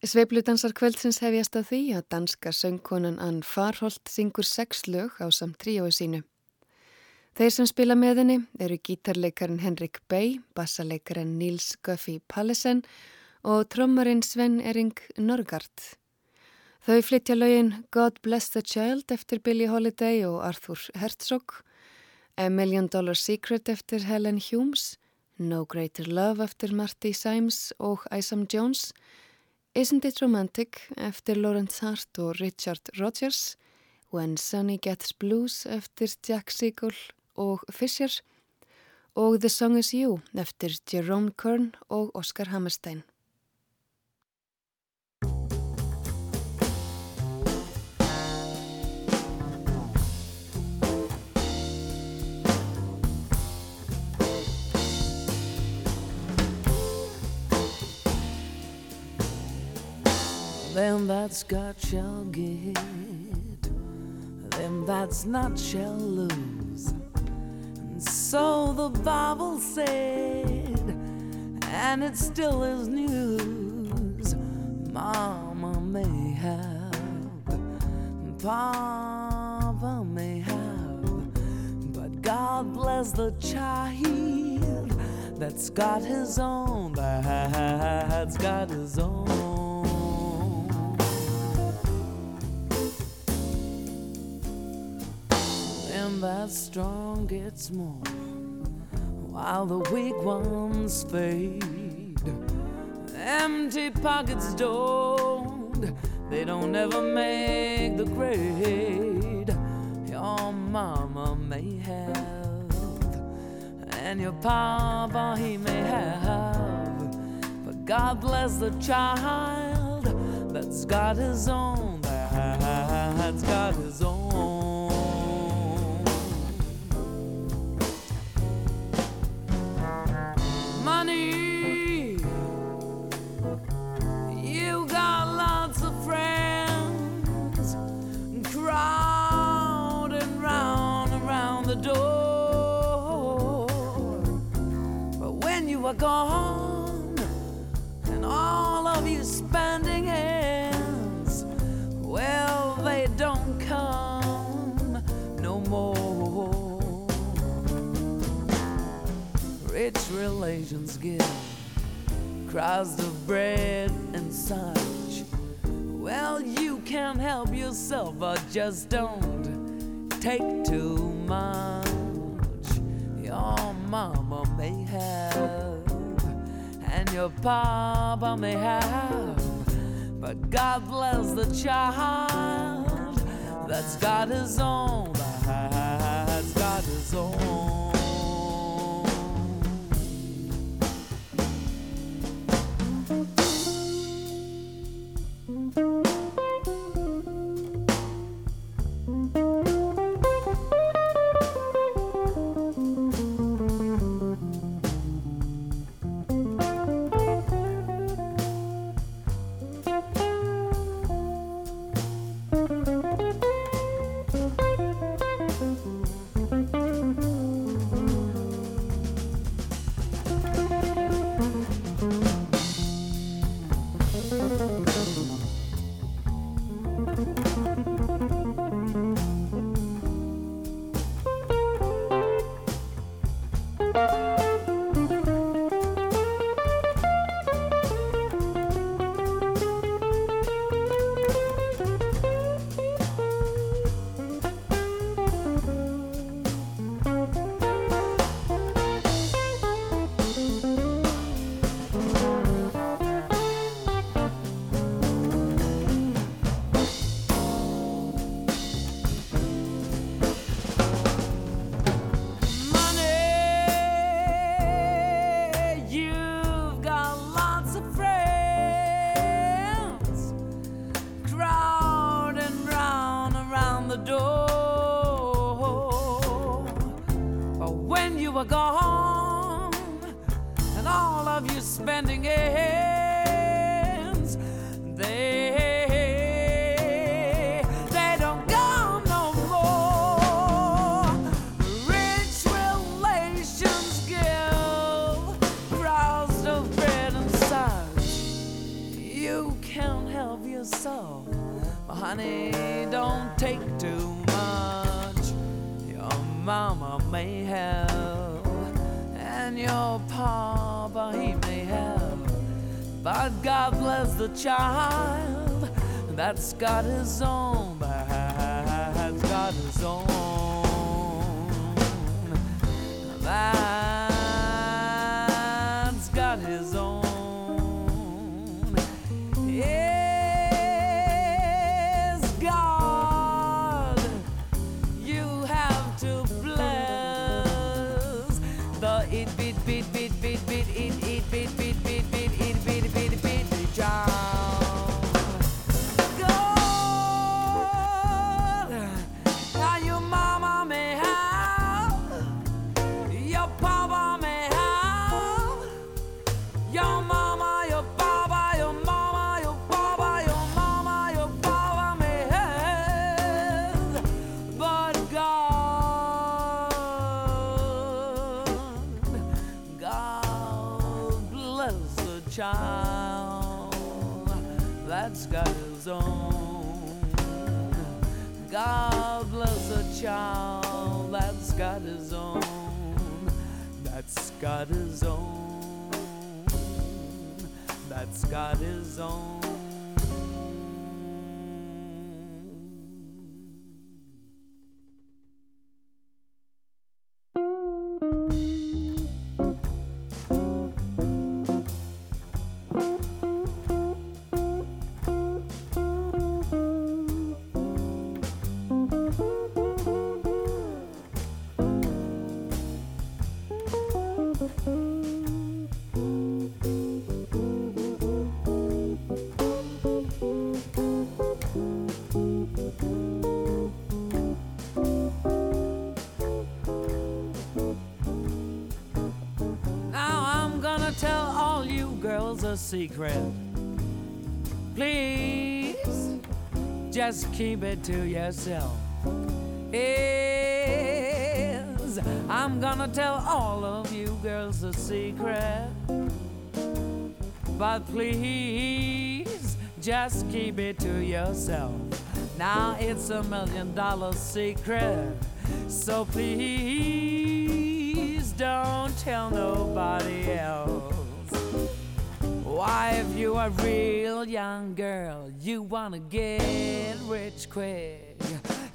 Sveipludansar kvöldsins hefjast að því að danska söngkonan Ann Farholt syngur sex lög á samt tríói sínu. Þeir sem spila með henni eru gítarleikarin Henrik Bey, bassaleikarin Níls Guffey Pallesen og trommarinn Sven Ering Norgard. Þau flytja lögin God Bless the Child eftir Billie Holiday og Arthur Herzog, A Million Dollar Secret eftir Helen Humes, No Greater Love eftir Marty Symes og Isam Jones, Isn't It Romantic? Eftir Lawrence Hart og Richard Rogers, When Sunny Gets Blues eftir Jack Siegel og Fisher. Og The Song Is You eftir Jerome Kern og Oscar Hammerstein. Them that's got shall get, them that's not shall lose. And so the Bible said, and it still is news. Mama may have, Papa may have, but God bless the child that's got his own, that's got his own. That strong gets more while the weak ones fade. Empty pockets don't, they don't ever make the grade. Your mama may have, and your papa he may have, but God bless the child that's got his own, that's got his own. Money. You got lots of friends crowding round around the door. But when you are gone and all of you spending ends, well, Rich relations give cries of bread and such. Well, you can't help yourself, but just don't take too much. Your mama may have, and your papa may have, but God bless the child that's got his own, that's got his own. A secret. Please, just keep it to yourself. Is I'm gonna tell all of you girls a secret. But please, just keep it to yourself. Now it's a million dollar secret. So please don't tell nobody else. Why, if you are a real young girl, you wanna get rich quick.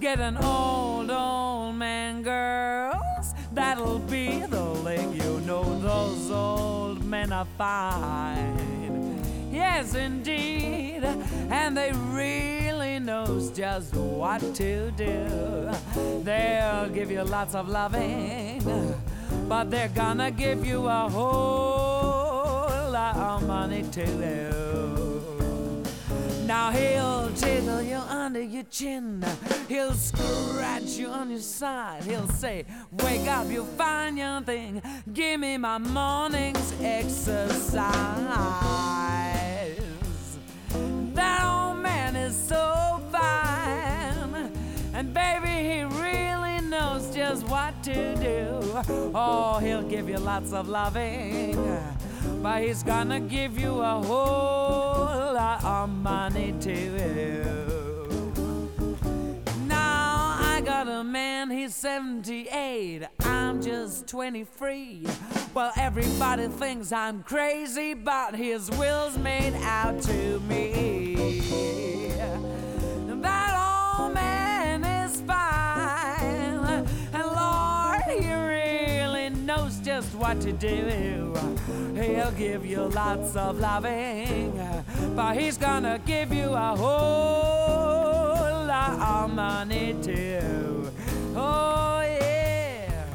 Get an old, old man, girls. That'll be the lick. You know those old men are fine. Yes, indeed. And they really knows just what to do. They'll give you lots of loving, but they're gonna give you a whole lot of money too. Now he'll tickle you under your chin. He'll scratch you on your side. He'll say, Wake up, you fine young thing. Give me my morning's exercise. That old man is so fine. And baby, he really knows just what to do. Oh, he'll give you lots of loving. But he's gonna give you a whole lot of money too. Now I got a man, he's 78. I'm just 23. Well, everybody thinks I'm crazy, but his will's made out to me. Just what to do. He'll give you lots of loving, but he's gonna give you a whole lot of money too. Oh, yeah.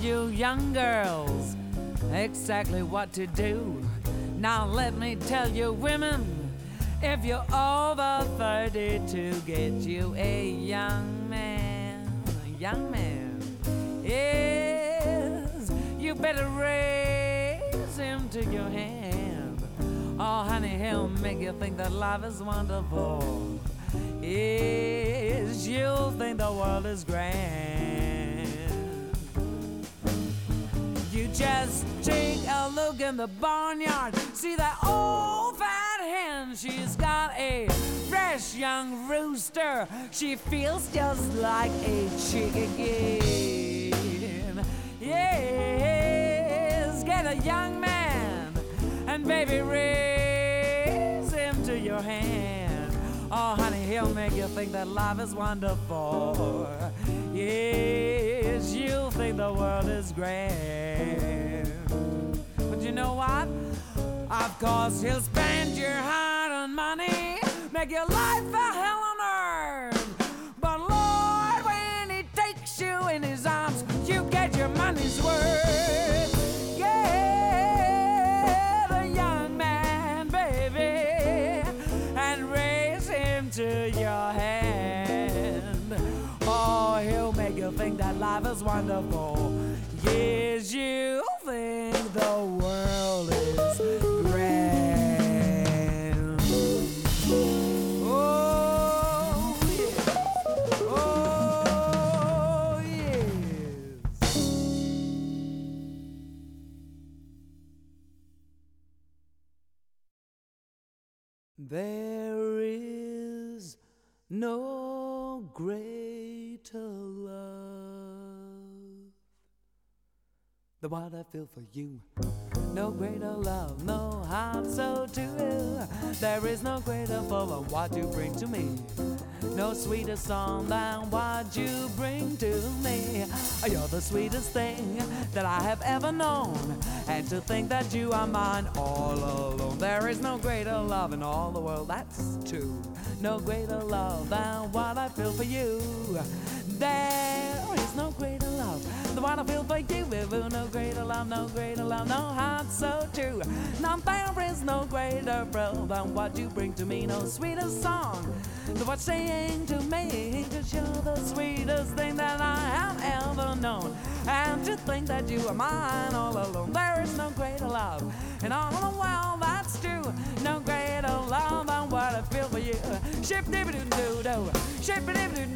You young girls exactly what to do. Now let me tell you, women, if you're over 30 to get you a young man, a young man, yes, you better raise him to your hand. Oh, honey, he'll make you think that life is wonderful. Yes, you'll think the world is grand. Just take a look in the barnyard, see that old fat hen. She's got a fresh young rooster. She feels just like a chicken. Yes, get a young man and baby raise him to your hand. Oh, honey, he'll make you think that life is wonderful. Yes, you'll think the world is grand. But you know what? Of course, he'll spend your hard earned money, make your life a hell life is wonderful. Yes, you think the world is grand. Oh, yes. Oh, yes. There is no greater love than what I feel for you. No greater love, no heart so true. There is no greater for what you bring to me. No sweeter song than what you bring to me. You're the sweetest thing that I have ever known. And to think that you are mine all alone. There is no greater love in all the world, that's true. No greater love than what I feel for you. There is no greater love than what I feel for you. No greater love, no greater love, no heart so true. Now there is no greater thrill than what you bring to me. No sweeter song than what's saying to me. Cause you're the sweetest thing that I have ever known. And to think that you are mine all alone. There is no greater love in all the world, that's true. No greater love than what I feel for you. Ship doo doo. Ship doo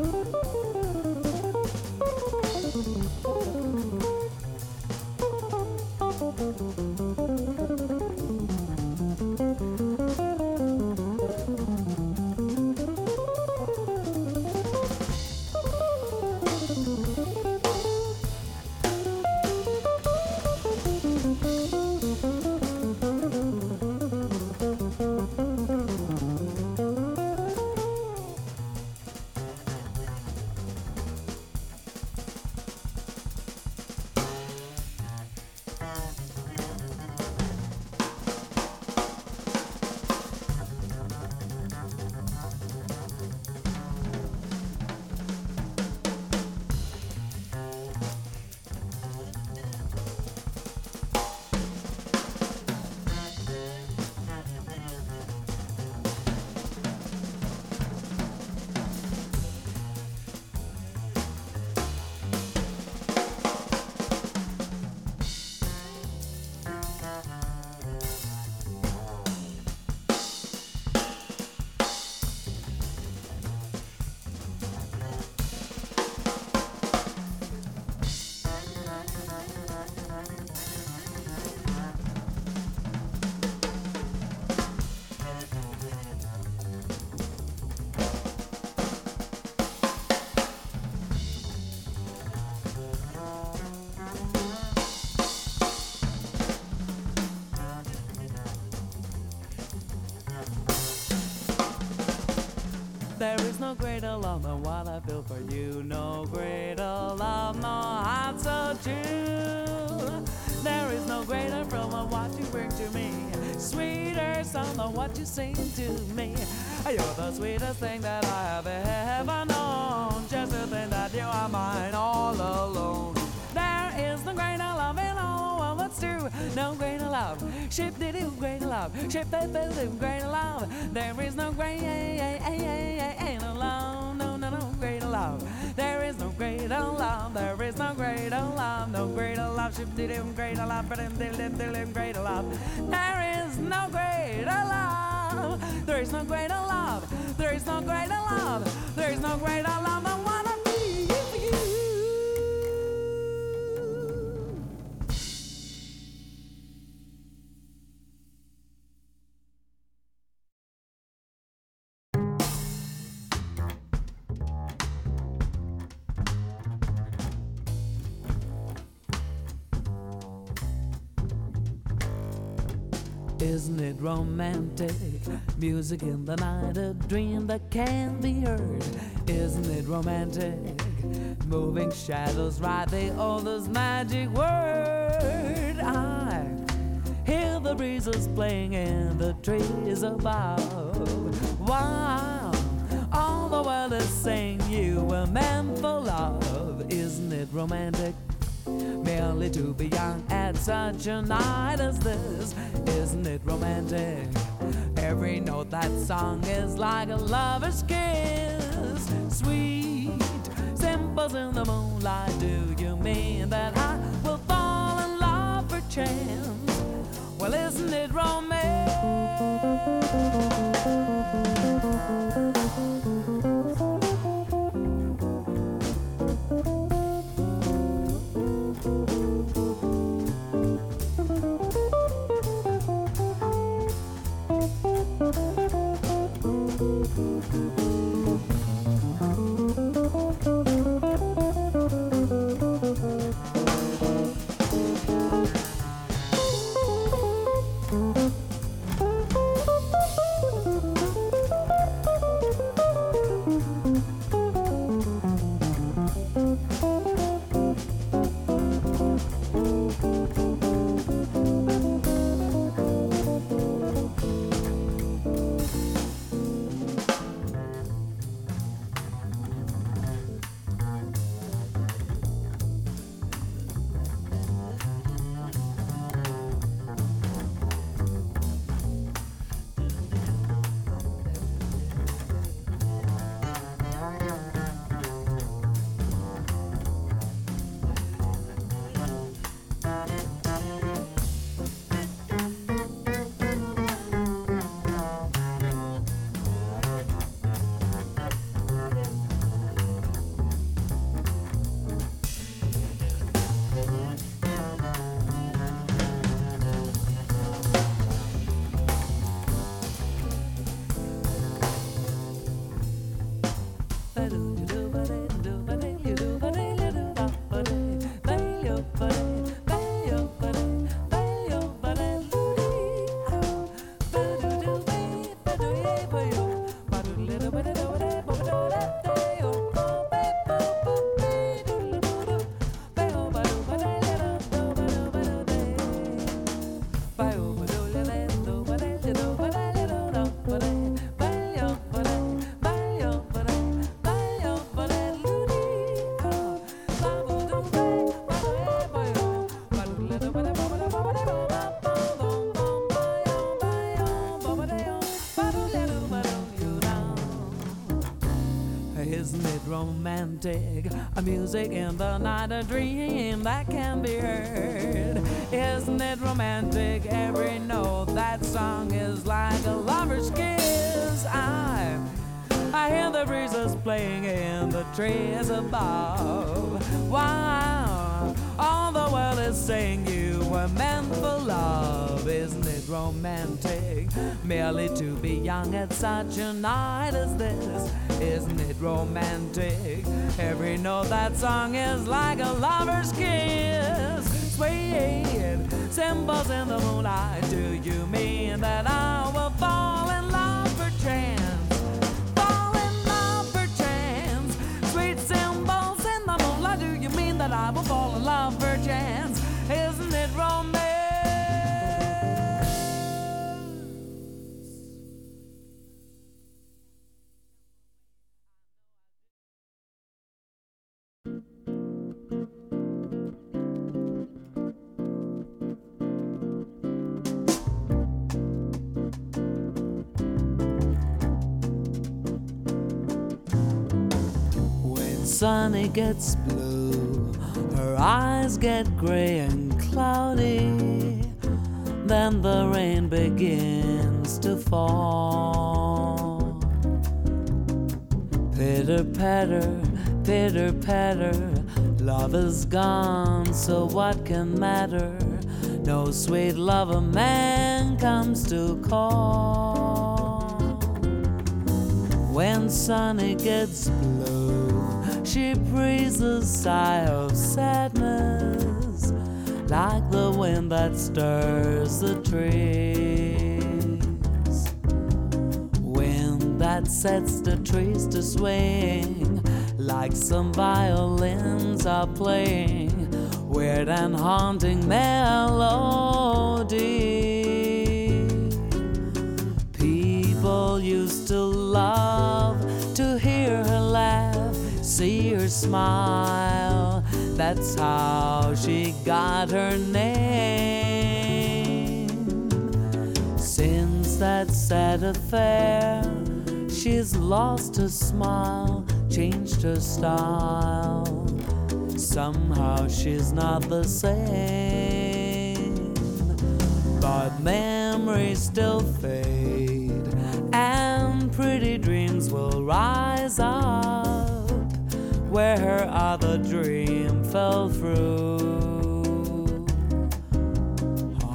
There is no greater love than what I feel for you. No greater love, no heart so true. There is no greater from what you bring to me. Sweeter song than what you sing to me. You're the sweetest thing that I have ever known. Just the thing that you are mine all alone. True. No greater love. Ship did it greater love. Ship that built greater love. There is no greater love. No, no, no greater love. There is no greater love. There is no greater love. No greater love. Ship did it greater love. But in greater love. There is no greater love. There is no greater love. There is no greater love. There is no greater love Isn't it romantic? Music in the night, a dream that can't be heard. Isn't it romantic? Moving shadows write the oldest magic word. I hear the breezes playing in the trees above. Wow, all the world is saying you were meant for love. Isn't it romantic? Merely to be young at such a night as this. Isn't it romantic? Every note that song is like a lover's kiss. Sweet simples in the moonlight. Do you mean that I will fall in love for chance? Well, isn't it romantic? A music in the night, a dream that can be heard. Isn't it romantic? Every note that song is like a lover's kiss. I, I hear the breezes playing in the trees above. Wow, all the world is saying you were meant for love. Isn't it romantic? Merely to be young at such a night as this. Isn't it romantic? Every note that song is like a lover's kiss. Swaying cymbals in the moonlight. Do you mean that I sunny gets blue, her eyes get gray and cloudy. Then the rain begins to fall. Pitter patter, pitter patter, love is gone, so what can matter? No sweet lover man comes to call. When sunny gets blue, she breathes a sigh of sadness, like the wind that stirs the trees. Wind that sets the trees to swing, like some violins are playing, weird and haunting melody. People used to love smile. That's how she got her name. Since that sad affair, she's lost her smile, changed her style. Somehow she's not the same. But memories still fade, and pretty dreams will rise up where her other dream fell through.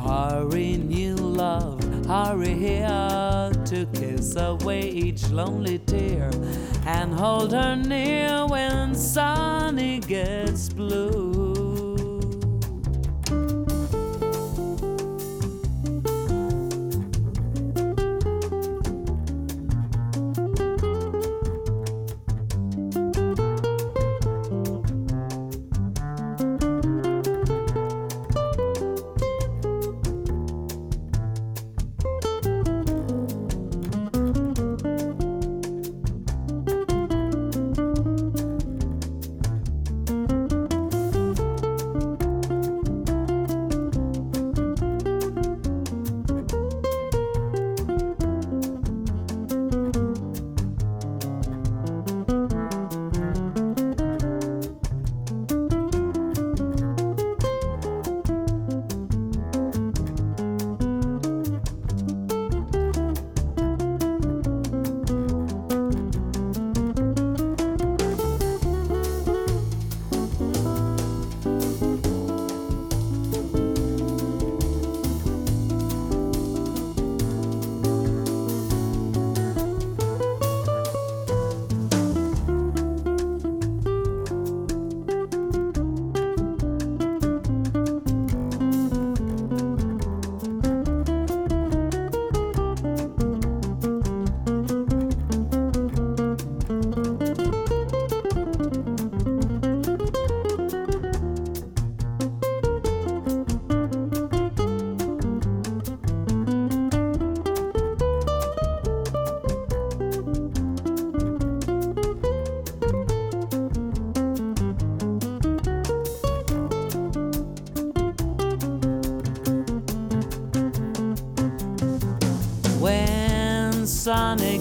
Hurry, new love, hurry here to kiss away each lonely tear and hold her near when sunny gets blue.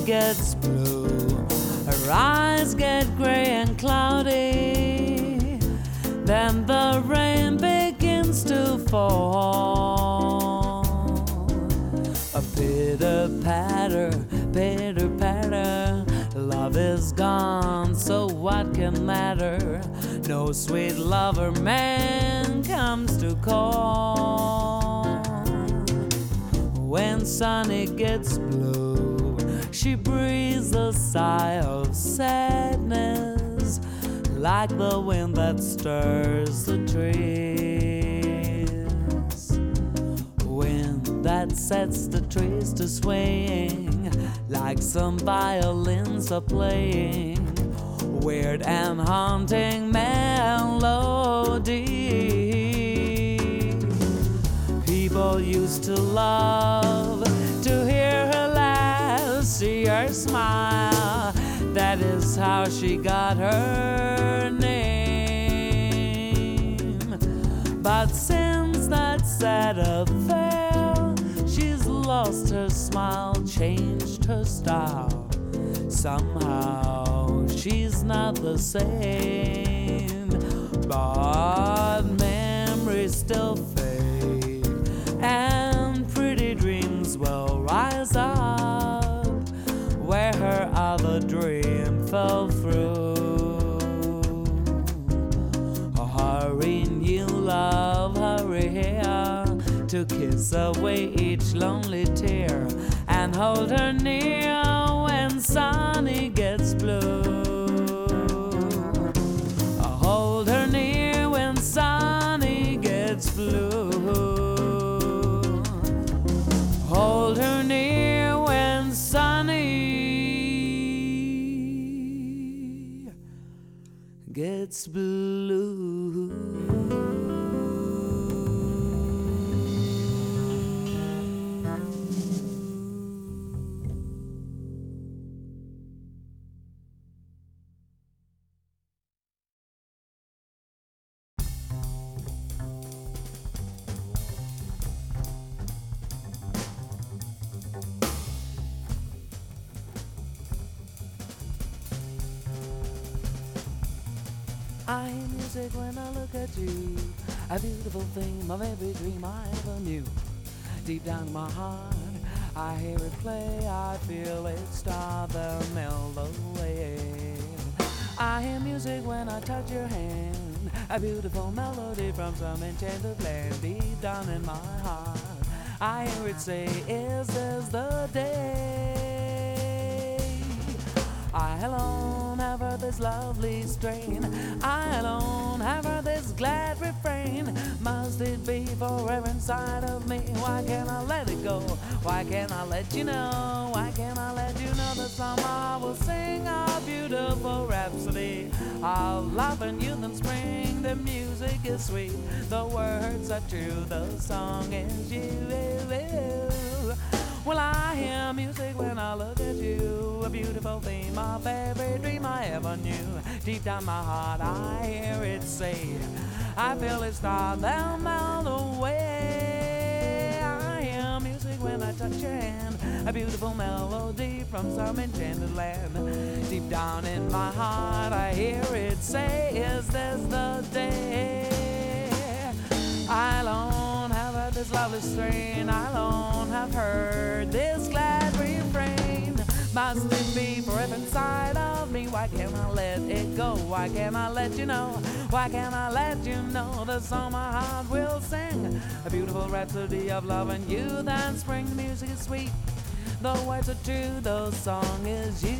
Gets blue, her eyes get gray and cloudy. Then the rain begins to fall. A pitter patter, pitter patter. Love is gone, so what can matter? No sweet lover man comes to call. When Sunny gets breathes a sigh of sadness, like the wind that stirs the trees. Wind that sets the trees to swaying, like some violins are playing. Weird and haunting smile. That is how she got her name. But since that sad affair, she's lost her smile, changed her style. Somehow she's not the same. But memories still dream through. Oh, hurry, new love, hurry here to kiss away each lonely tear and hold her near when sunny gets blue. Music when I look at you, a beautiful theme of every dream I ever knew. Deep down in my heart, I hear it play, I feel it start the melody. I hear music when I touch your hand, a beautiful melody from some enchanted land. Deep down in my heart, I hear it say, Is this the day? I alone have heard this lovely strain. I alone have heard this glad refrain. Must it be forever inside of me? Why can't I let it go? Why can't I let you know? Why can't I let you know that somehow I will sing a beautiful rhapsody of love and youth and spring? The music is sweet, the words are true, the song is you. Well, I hear music when I look at you, a beautiful theme of every dream I ever knew. Deep down my heart, I hear it say, I feel it start the way. I hear music when I touch your hand, a beautiful melody from some enchanted land. Deep down in my heart, I hear it say, Is this the day? I heard this lovely strain. I alone have heard this glad refrain. Must it be forever inside of me? Why can't I let it go? Why can't I let you know? Why can't I let you know the song my heart will sing? A beautiful rhapsody of love and youth and spring. The music is sweet, the words are true, the song is you.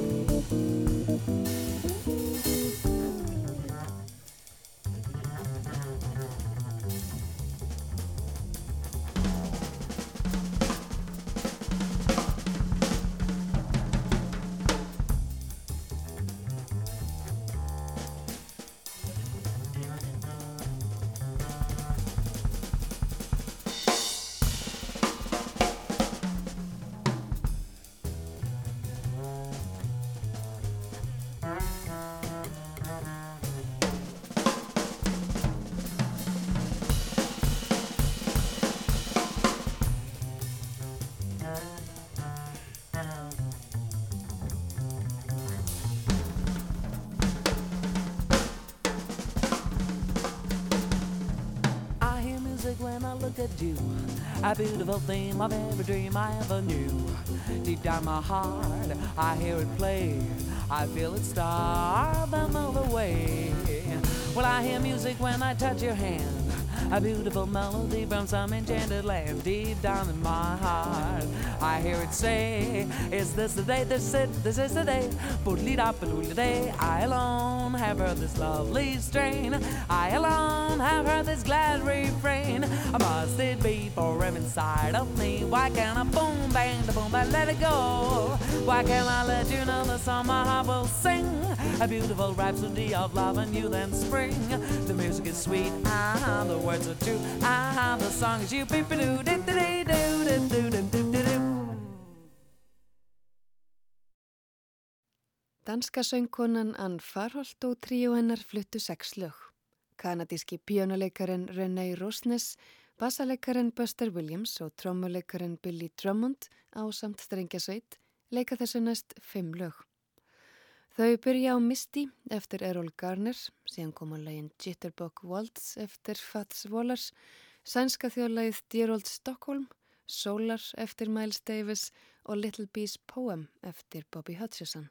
you. A beautiful theme of every dream I ever knew. Deep down my heart, I hear it play. I feel it all the way. Well, I hear music when I touch your hand. A beautiful melody from some enchanted land deep down in my heart. I hear it say, Is this the day? This it, this is the day. The day. I alone have heard this lovely strain. I alone have heard this glad refrain. Must it be forever inside of me? Why can't I boom bang the boom bang let it go? Why can't I let you know the song my heart will sing? A beautiful rhapsody of love and you then spring. The music is sweet, ah, the words are true, ah, the song is you. Beep doo doo doo doo Danska söngkonan Ann Farholt og tríu hennar fluttu sex lög. Kanadíski píjónuleikarin René Rosnes, bassaleikarin Buster Williams og trommuleikarin Billy Drummond á samt strengjasveit leika þessu næst fimm lög. Þau byrja á Misty eftir Errol Garner, síðan koma lægin Jitterbug Waltz eftir Fats Wallers, sænska þjóðlægið Dear Old Stockholm, Solar eftir Miles Davis og Little Bee's Poem eftir Bobby Hutcherson.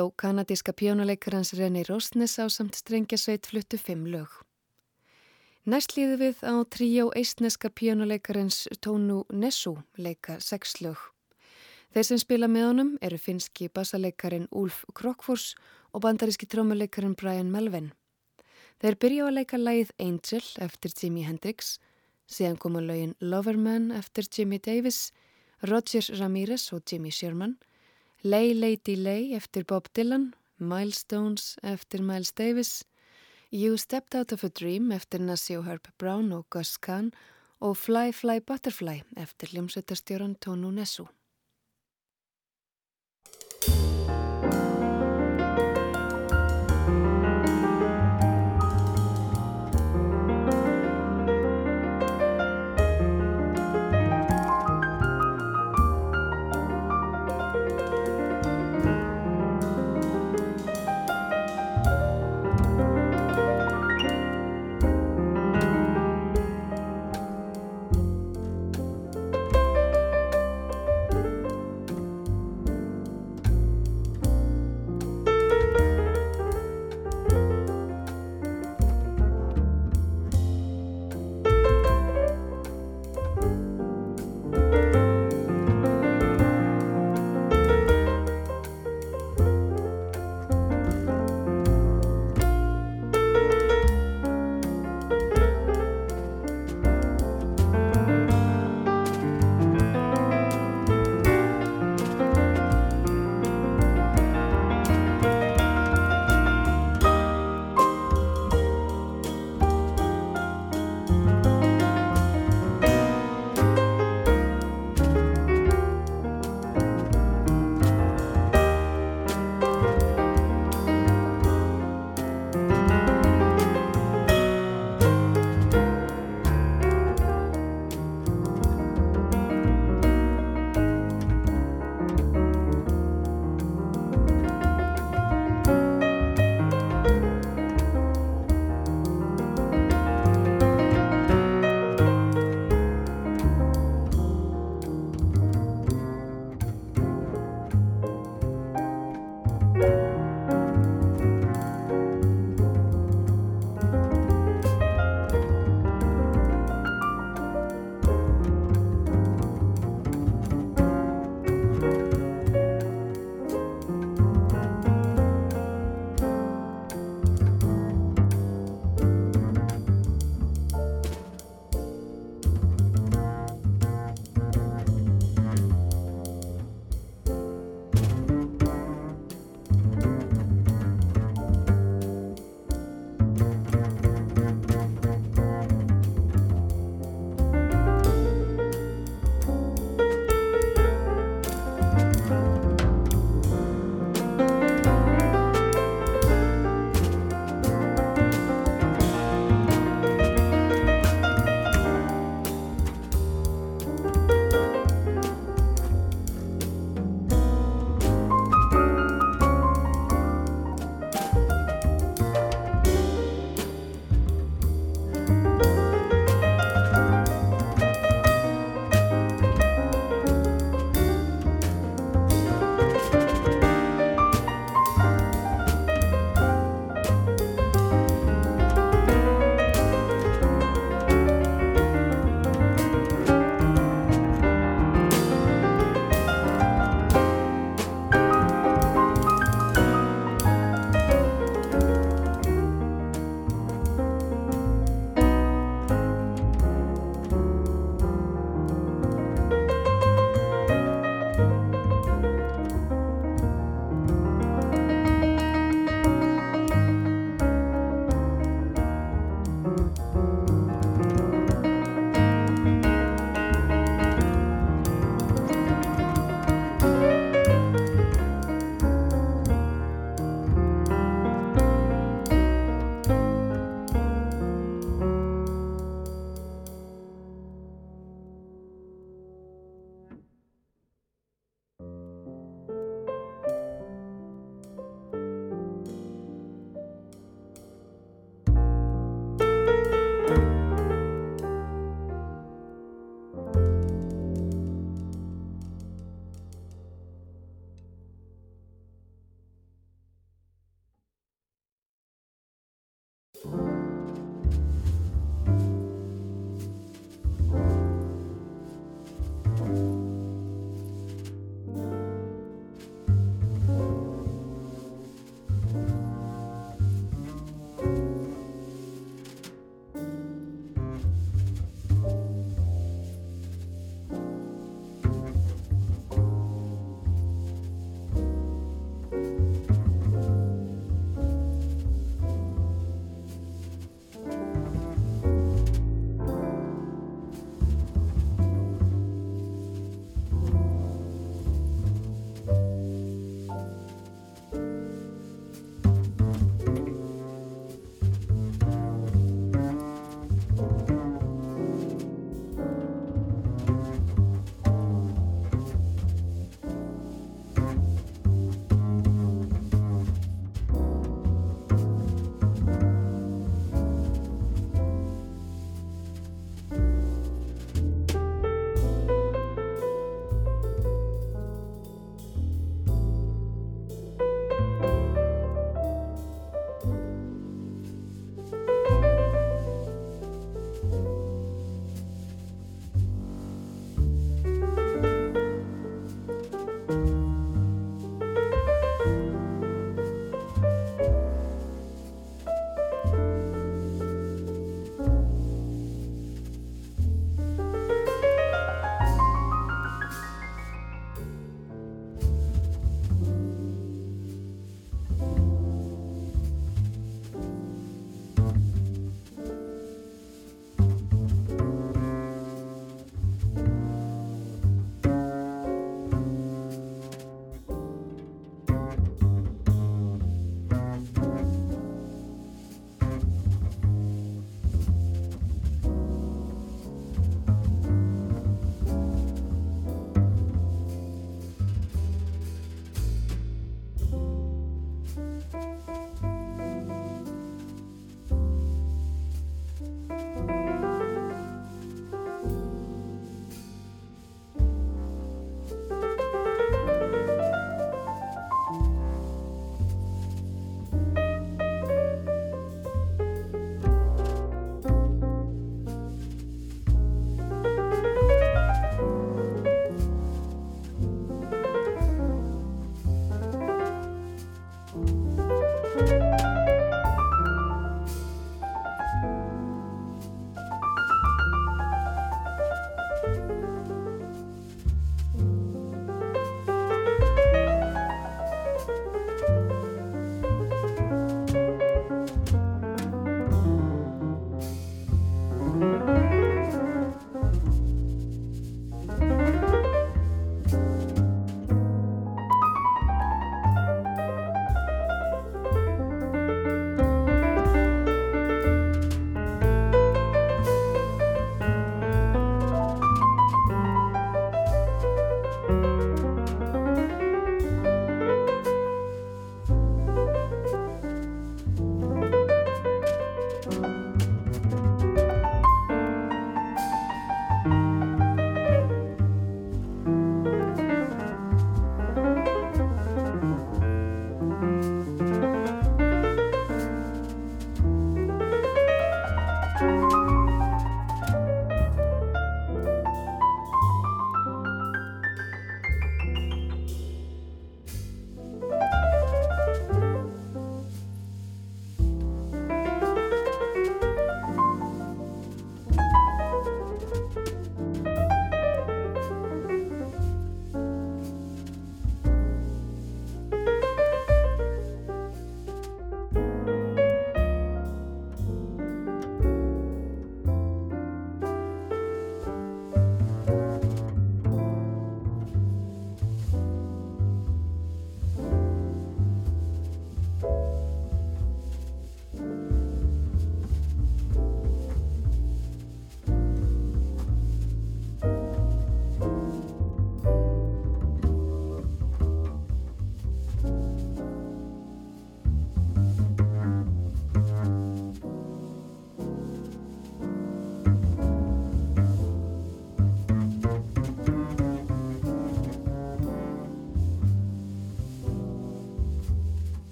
Tríó kanadíska pjónuleikarans René Rosnes á samt strengjasveit fluttu fimm lög. Næst líðu við á tríó eistneska pjónuleikarins Tónu Nessu leika sex lög. Þeir sem spila með honum eru finski bassaleikarin Úlf Krokfors og bandaríski trómuleikarin Brian Melvin. Þeir byrja að leika lægið Angel eftir Jimi Hendrix, síðan koma lögin Loverman eftir Jimmy Davis, Roger Ramirez og Jimmy Sherman, Lay Lady Lay eftir Bob Dylan, Milestones eftir Miles Davis, You Stepped Out of a Dream eftir Nassi og Herb Brown og Gus Kahn og Fly Fly Butterfly eftir hljómsveitarstjóran Tónu Nessu.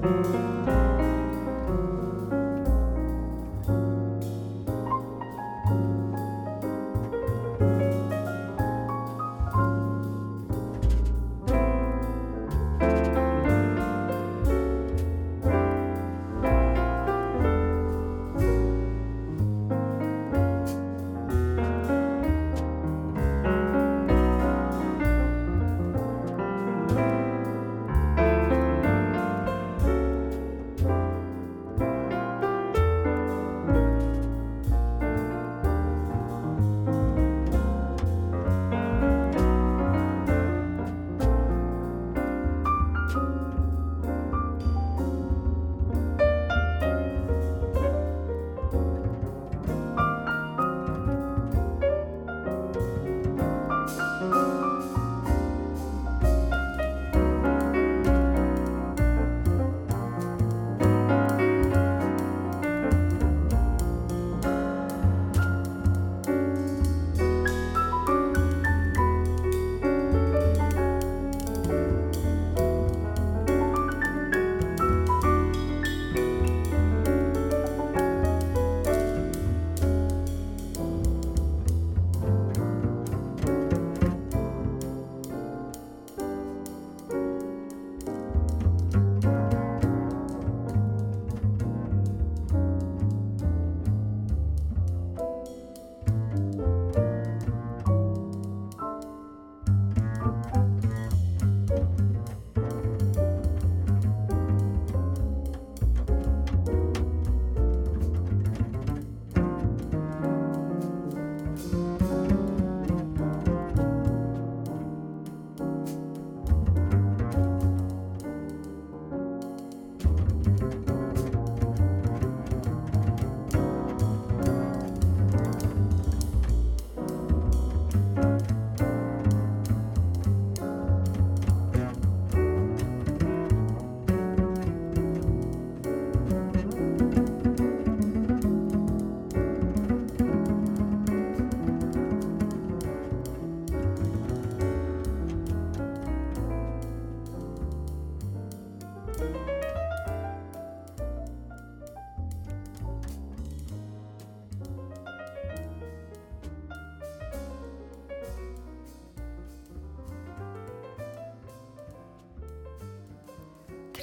Música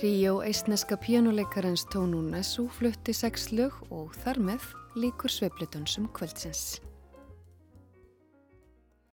Tríó eistneska pjánuleikarens Tónu Nessu flutti sex lög og þar með líkur sveiplutunsum kvöldsins.